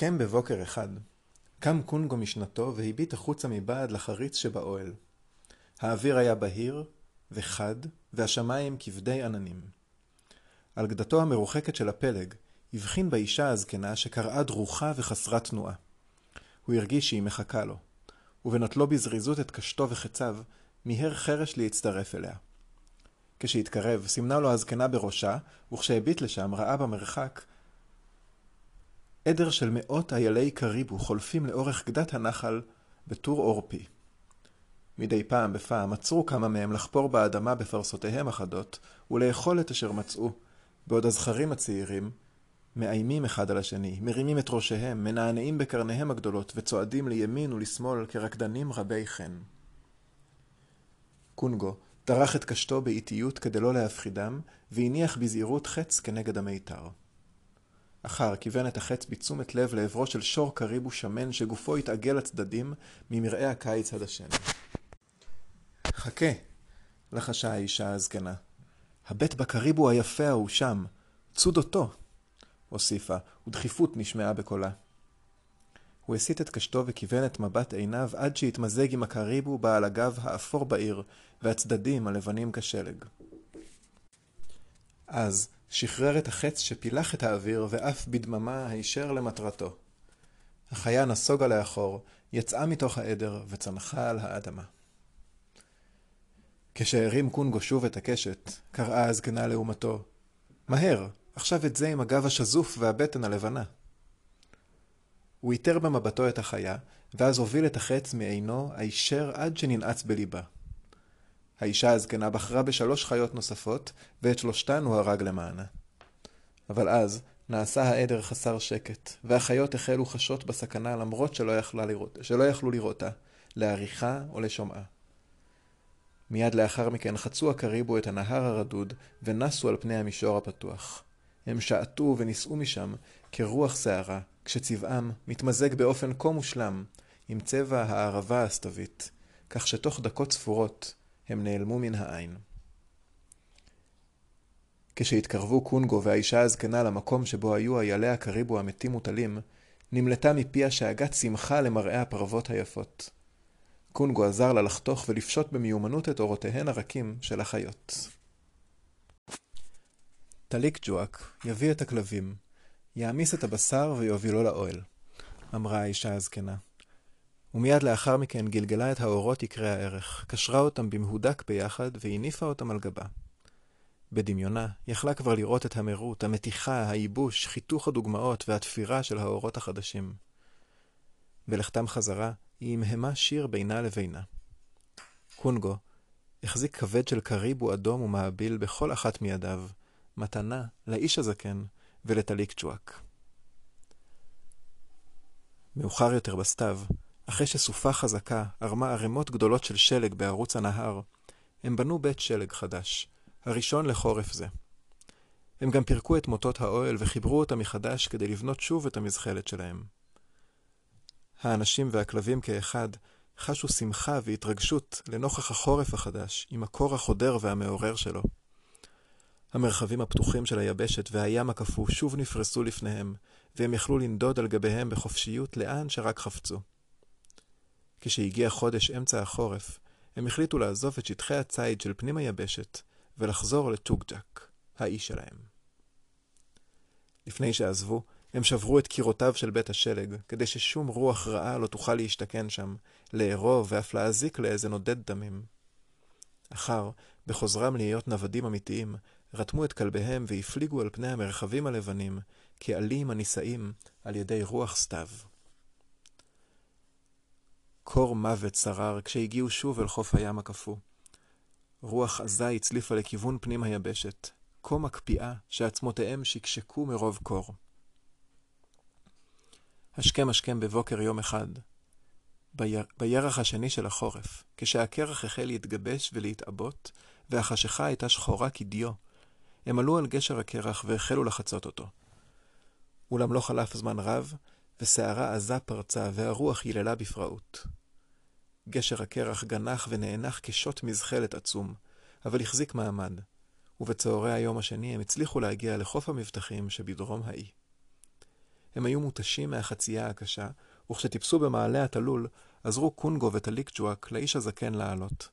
השכם בבוקר אחד, קם קונגו משנתו והביט החוצה מבעד לחריץ שבאוהל. האוויר היה בהיר וחד, והשמיים כבדי עננים. על גדתו המרוחקת של הפלג, הבחין באישה הזקנה שקראה דרוכה וחסרת תנועה. הוא הרגיש שהיא מחכה לו, ובנוטלו בזריזות את קשתו וחציו, מיהר חרש להצטרף אליה. כשהתקרב, סימנה לו הזקנה בראשה, וכשהביט לשם ראה במרחק עדר של מאות איילי קריבו חולפים לאורך גדת הנחל בטור עורפי. מדי פעם בפעם עצרו כמה מהם לחפור באדמה בפרסותיהם החדות ולאכול את אשר מצאו, בעוד הזכרים הצעירים מאיימים אחד על השני, מרימים את ראשיהם, מנענעים בקרניהם הגדולות וצועדים לימין ולשמאל כרקדנים רבי חן. קונגו דרך את קשתו באיטיות כדי לא להפחידם, והניח בזהירות חץ כנגד המיתר. אחר כיוון את החץ בתשומת לב לעברו של שור קריבו שמן שגופו התעגל לצדדים ממראה הקיץ הדשן. חכה, לחשה האישה הזקנה. הבט בקריבו היפה ההוא שם, צוד אותו, הוסיפה, ודחיפות נשמעה בקולה. הוא הסיט את קשתו וכיוון את מבט עיניו עד שהתמזג עם הקריבו בעל הגב האפור בעיר, והצדדים הלבנים כשלג. אז שחרר את החץ שפילח את האוויר ועף בדממה הישר למטרתו. החיה נסוגה לאחור, יצאה מתוך העדר וצנחה על האדמה. כשהרים קונגו שוב את הקשת, קראה הזקנה לעומתו, מהר, עכשיו את זה עם הגב השזוף והבטן הלבנה. הוא איתר במבטו את החיה, ואז הוביל את החץ מעינו הישר עד שננעץ בליבה. האישה הזקנה בחרה בשלוש חיות נוספות, ואת שלושתן הוא הרג למענה. אבל אז נעשה העדר חסר שקט, והחיות החלו חשות בסכנה למרות שלא, לראות, שלא יכלו לראותה, לעריכה או לשומעה. מיד לאחר מכן חצו הקריבו את הנהר הרדוד, ונסו על פני המישור הפתוח. הם שעטו ונישאו משם כרוח שערה, כשצבעם מתמזג באופן כה מושלם עם צבע הערבה הסתווית, כך שתוך דקות ספורות הם נעלמו מן העין. כשהתקרבו קונגו והאישה הזקנה למקום שבו היו איילי הקריבו המתים מוטלים, נמלטה מפיה שאגת שמחה למראה הפרוות היפות. קונגו עזר לה לחתוך ולפשוט במיומנות את אורותיהן הרכים של החיות. טליק ג'ואק יביא את הכלבים, יעמיס את הבשר ויובילו לאוהל, אמרה האישה הזקנה. ומיד לאחר מכן גלגלה את האורות יקרי הערך, קשרה אותם במהודק ביחד והניפה אותם על גבה. בדמיונה יכלה כבר לראות את המרות, המתיחה, הייבוש, חיתוך הדוגמאות והתפירה של האורות החדשים. בלכתם חזרה, היא המהמה שיר בינה לבינה. קונגו החזיק כבד של קריבו אדום ומעביל בכל אחת מידיו, מתנה לאיש הזקן ולטליק צ'ואק. מאוחר יותר בסתיו, אחרי שסופה חזקה ערמה ערימות גדולות של שלג בערוץ הנהר, הם בנו בית שלג חדש, הראשון לחורף זה. הם גם פירקו את מוטות האוהל וחיברו אותם מחדש כדי לבנות שוב את המזחלת שלהם. האנשים והכלבים כאחד חשו שמחה והתרגשות לנוכח החורף החדש, עם הקור החודר והמעורר שלו. המרחבים הפתוחים של היבשת והים הקפוא שוב נפרסו לפניהם, והם יכלו לנדוד על גביהם בחופשיות לאן שרק חפצו. כשהגיע חודש אמצע החורף, הם החליטו לעזוב את שטחי הציד של פנים היבשת ולחזור לטוג'ק, האי שלהם. לפני שעזבו, הם שברו את קירותיו של בית השלג, כדי ששום רוח רעה לא תוכל להשתכן שם, לארוב ואף להזיק לאיזה נודד דמים. אחר, בחוזרם להיות נוודים אמיתיים, רתמו את כלביהם והפליגו על פני המרחבים הלבנים, כעלים הנישאים על ידי רוח סתיו. קור מוות שרר כשהגיעו שוב אל חוף הים הקפוא. רוח עזה הצליפה לכיוון פנים היבשת, כה מקפיאה שעצמותיהם שקשקו מרוב קור. השכם השכם בבוקר יום אחד, ביר... בירח השני של החורף, כשהקרח החל להתגבש ולהתעבות, והחשיכה הייתה שחורה כדיו, הם עלו על גשר הקרח והחלו לחצות אותו. אולם לא חלף זמן רב, וסערה עזה פרצה, והרוח היללה בפראות. גשר הקרח גנח ונאנח כשוט מזחלת עצום, אבל החזיק מעמד, ובצהרי היום השני הם הצליחו להגיע לחוף המבטחים שבדרום האי. הם היו מותשים מהחצייה הקשה, וכשטיפסו במעלה התלול, עזרו קונגו וטליקג'ואק לאיש הזקן לעלות.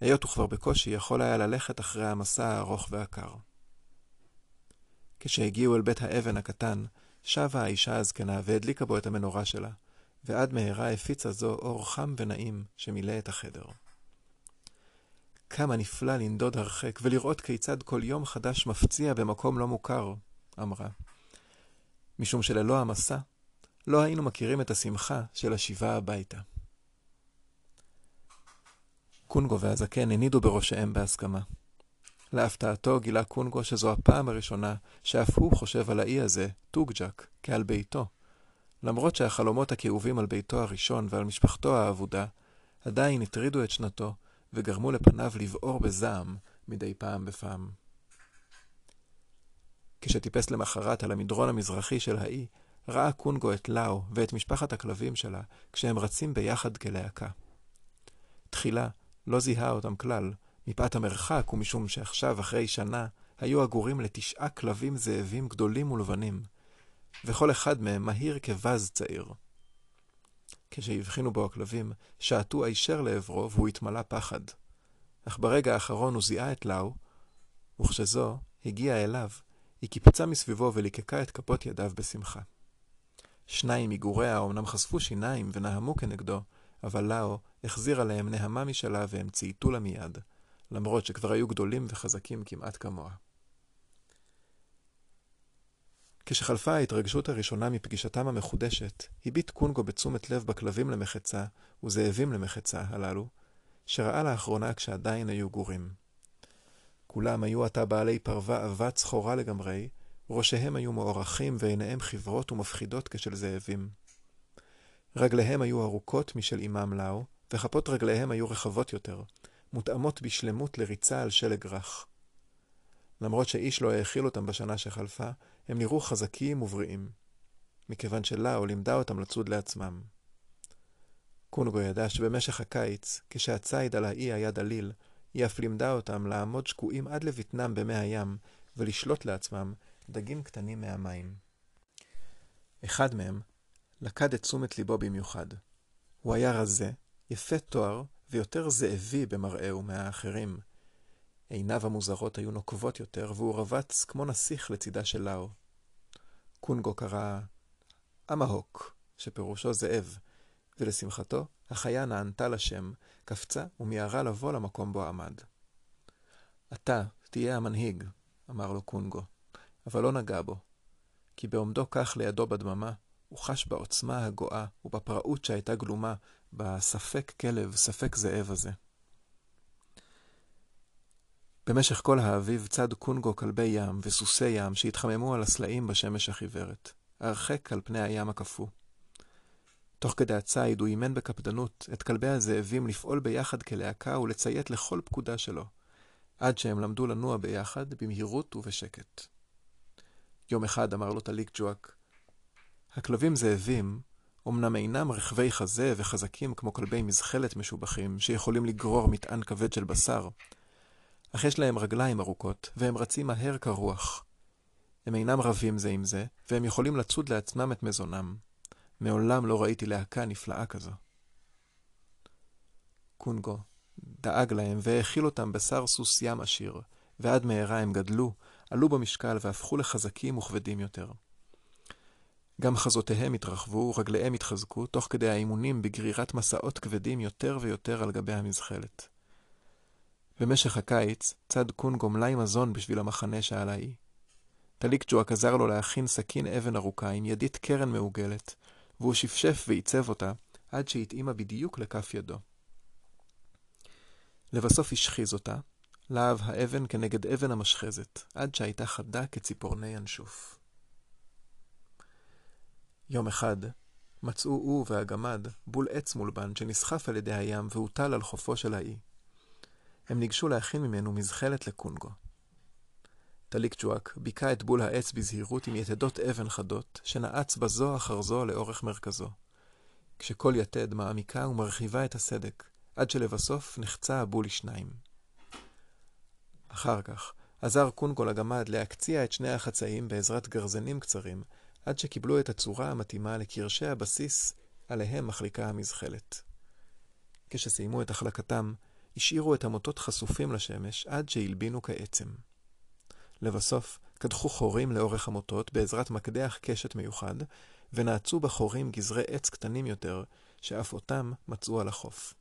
היות הוא כבר בקושי יכול היה ללכת אחרי המסע הארוך והקר. כשהגיעו אל בית האבן הקטן, שבה האישה הזקנה והדליקה בו את המנורה שלה, ועד מהרה הפיצה זו אור חם ונעים שמילא את החדר. כמה נפלא לנדוד הרחק ולראות כיצד כל יום חדש מפציע במקום לא מוכר, אמרה. משום שללא המסע, לא היינו מכירים את השמחה של השיבה הביתה. קונגו והזקן הנידו בראשיהם בהסכמה. להפתעתו גילה קונגו שזו הפעם הראשונה שאף הוא חושב על האי הזה, טוג'ק, כעל ביתו. למרות שהחלומות הכאובים על ביתו הראשון ועל משפחתו האבודה, עדיין הטרידו את שנתו וגרמו לפניו לבעור בזעם מדי פעם בפעם. כשטיפס למחרת על המדרון המזרחי של האי, ראה קונגו את לאו ואת משפחת הכלבים שלה כשהם רצים ביחד כלהקה. תחילה לא זיהה אותם כלל, מפאת המרחק ומשום שעכשיו, אחרי שנה, היו אגורים לתשעה כלבים זאבים גדולים ולבנים, וכל אחד מהם מהיר כבז צעיר. כשהבחינו בו הכלבים, שעטו הישר לעברו והוא התמלא פחד. אך ברגע האחרון הוא זיהה את לאו, וכשזו הגיעה אליו, היא קיפצה מסביבו וליקקה את כפות ידיו בשמחה. שניים מגוריה אומנם חשפו שיניים ונהמו כנגדו, אבל לאו החזיר עליהם נהמה משלה והם צייתו לה מיד, למרות שכבר היו גדולים וחזקים כמעט כמוה. כשחלפה ההתרגשות הראשונה מפגישתם המחודשת, הביט קונגו בתשומת לב בכלבים למחצה וזאבים למחצה הללו, שראה לאחרונה כשעדיין היו גורים. כולם היו עתה בעלי פרווה עבת צחורה לגמרי, ראשיהם היו מוארכים ועיניהם חברות ומפחידות כשל זאבים. רגליהם היו ארוכות משל אמם לאו, וכפות רגליהם היו רחבות יותר, מותאמות בשלמות לריצה על שלג רך. למרות שאיש לא האכיל אותם בשנה שחלפה, הם נראו חזקים ובריאים, מכיוון שלאו לימדה אותם לצוד לעצמם. קונגו ידע שבמשך הקיץ, כשהציד על האי היה דליל, היא אף לימדה אותם לעמוד שקועים עד לבטנם במי הים, ולשלוט לעצמם דגים קטנים מהמים. אחד מהם לקד את תשומת ליבו במיוחד. הוא היה רזה, יפה תואר ויותר זאבי במראהו מהאחרים. עיניו המוזרות היו נוקבות יותר, והוא רבץ כמו נסיך לצידה של לאו. קונגו קרא אמהוק, שפירושו זאב, ולשמחתו, החיה נענתה לשם, קפצה ומיהרה לבוא למקום בו עמד. אתה תהיה המנהיג, אמר לו קונגו, אבל לא נגע בו, כי בעומדו כך לידו בדממה, הוא חש בעוצמה הגואה ובפראות שהייתה גלומה בספק כלב, ספק זאב הזה. במשך כל האביב צד קונגו כלבי ים וסוסי ים שהתחממו על הסלעים בשמש החיוורת, הרחק על פני הים הקפוא. תוך כדי הציד הוא אימן בקפדנות את כלבי הזאבים לפעול ביחד כלהקה ולציית לכל פקודה שלו, עד שהם למדו לנוע ביחד במהירות ובשקט. יום אחד אמר לו טליק ג'ואק, הכלבים זאבים אמנם אינם רכבי חזה וחזקים כמו כלבי מזחלת משובחים, שיכולים לגרור מטען כבד של בשר, אך יש להם רגליים ארוכות, והם רצים מהר כרוח. הם אינם רבים זה עם זה, והם יכולים לצוד לעצמם את מזונם. מעולם לא ראיתי להקה נפלאה כזו. קונגו דאג להם והאכיל אותם בשר סוס ים עשיר, ועד מהרה הם גדלו, עלו במשקל והפכו לחזקים וכבדים יותר. גם חזותיהם התרחבו ורגליהם התחזקו, תוך כדי האימונים בגרירת מסעות כבדים יותר ויותר על גבי המזחלת. במשך הקיץ צד קונגו מלאי מזון בשביל המחנה שעל האי. טליקג'ואק עזר לו להכין סכין אבן ארוכה עם ידית קרן מעוגלת, והוא שפשף ועיצב אותה עד שהתאימה בדיוק לכף ידו. לבסוף השחיז אותה, להב האבן כנגד אבן המשחזת, עד שהייתה חדה כציפורני ינשוף. יום אחד מצאו הוא והגמד בול עץ מולבן שנסחף על ידי הים והוטל על חופו של האי. הם ניגשו להכין ממנו מזחלת לקונגו. טליק ג'ואק ביכה את בול העץ בזהירות עם יתדות אבן חדות, שנעץ בזו אחר זו לאורך מרכזו. כשכל יתד מעמיקה ומרחיבה את הסדק, עד שלבסוף נחצה הבול לשניים. אחר כך עזר קונגו לגמד להקציע את שני החצאים בעזרת גרזנים קצרים, עד שקיבלו את הצורה המתאימה לקרשי הבסיס עליהם מחליקה המזחלת. כשסיימו את החלקתם, השאירו את המוטות חשופים לשמש עד שהלבינו כעצם. לבסוף, קדחו חורים לאורך המוטות בעזרת מקדח קשת מיוחד, ונעצו בחורים גזרי עץ קטנים יותר, שאף אותם מצאו על החוף,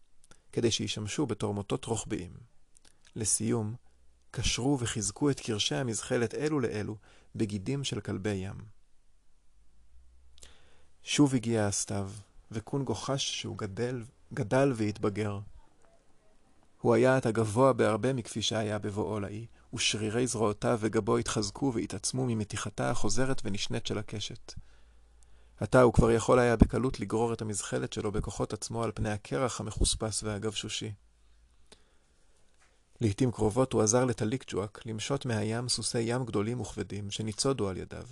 כדי שישמשו בתור מוטות רוחביים. לסיום, קשרו וחיזקו את קרשי המזחלת אלו לאלו בגידים של כלבי ים. שוב הגיע הסתיו, וקונגו חש שהוא גדל, גדל והתבגר. הוא היה עתה גבוה בהרבה מכפי שהיה בבואו לאי, ושרירי זרועותיו וגבו התחזקו והתעצמו ממתיחתה החוזרת ונשנית של הקשת. עתה הוא כבר יכול היה בקלות לגרור את המזחלת שלו בכוחות עצמו על פני הקרח המחוספס והגבשושי. לעתים קרובות הוא עזר לטליקג'ואק למשות מהים סוסי ים גדולים וכבדים שניצודו על ידיו,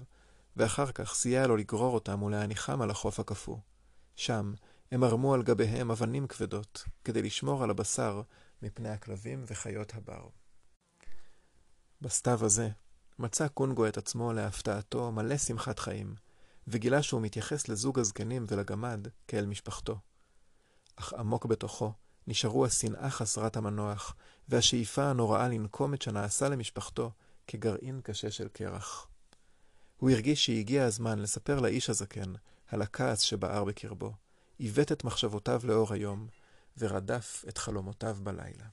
ואחר כך סייע לו לגרור אותם ולהניחם על החוף הקפוא. שם הם ערמו על גביהם אבנים כבדות, כדי לשמור על הבשר מפני הכלבים וחיות הבר. בסתיו הזה מצא קונגו את עצמו להפתעתו מלא שמחת חיים, וגילה שהוא מתייחס לזוג הזקנים ולגמד כאל משפחתו. אך עמוק בתוכו נשארו השנאה חסרת המנוח, והשאיפה הנוראה לנקום את שנעשה למשפחתו כגרעין קשה של קרח. הוא הרגיש שהגיע הזמן לספר לאיש הזקן על הכעס שבער בקרבו, עיוות את מחשבותיו לאור היום, ורדף את חלומותיו בלילה.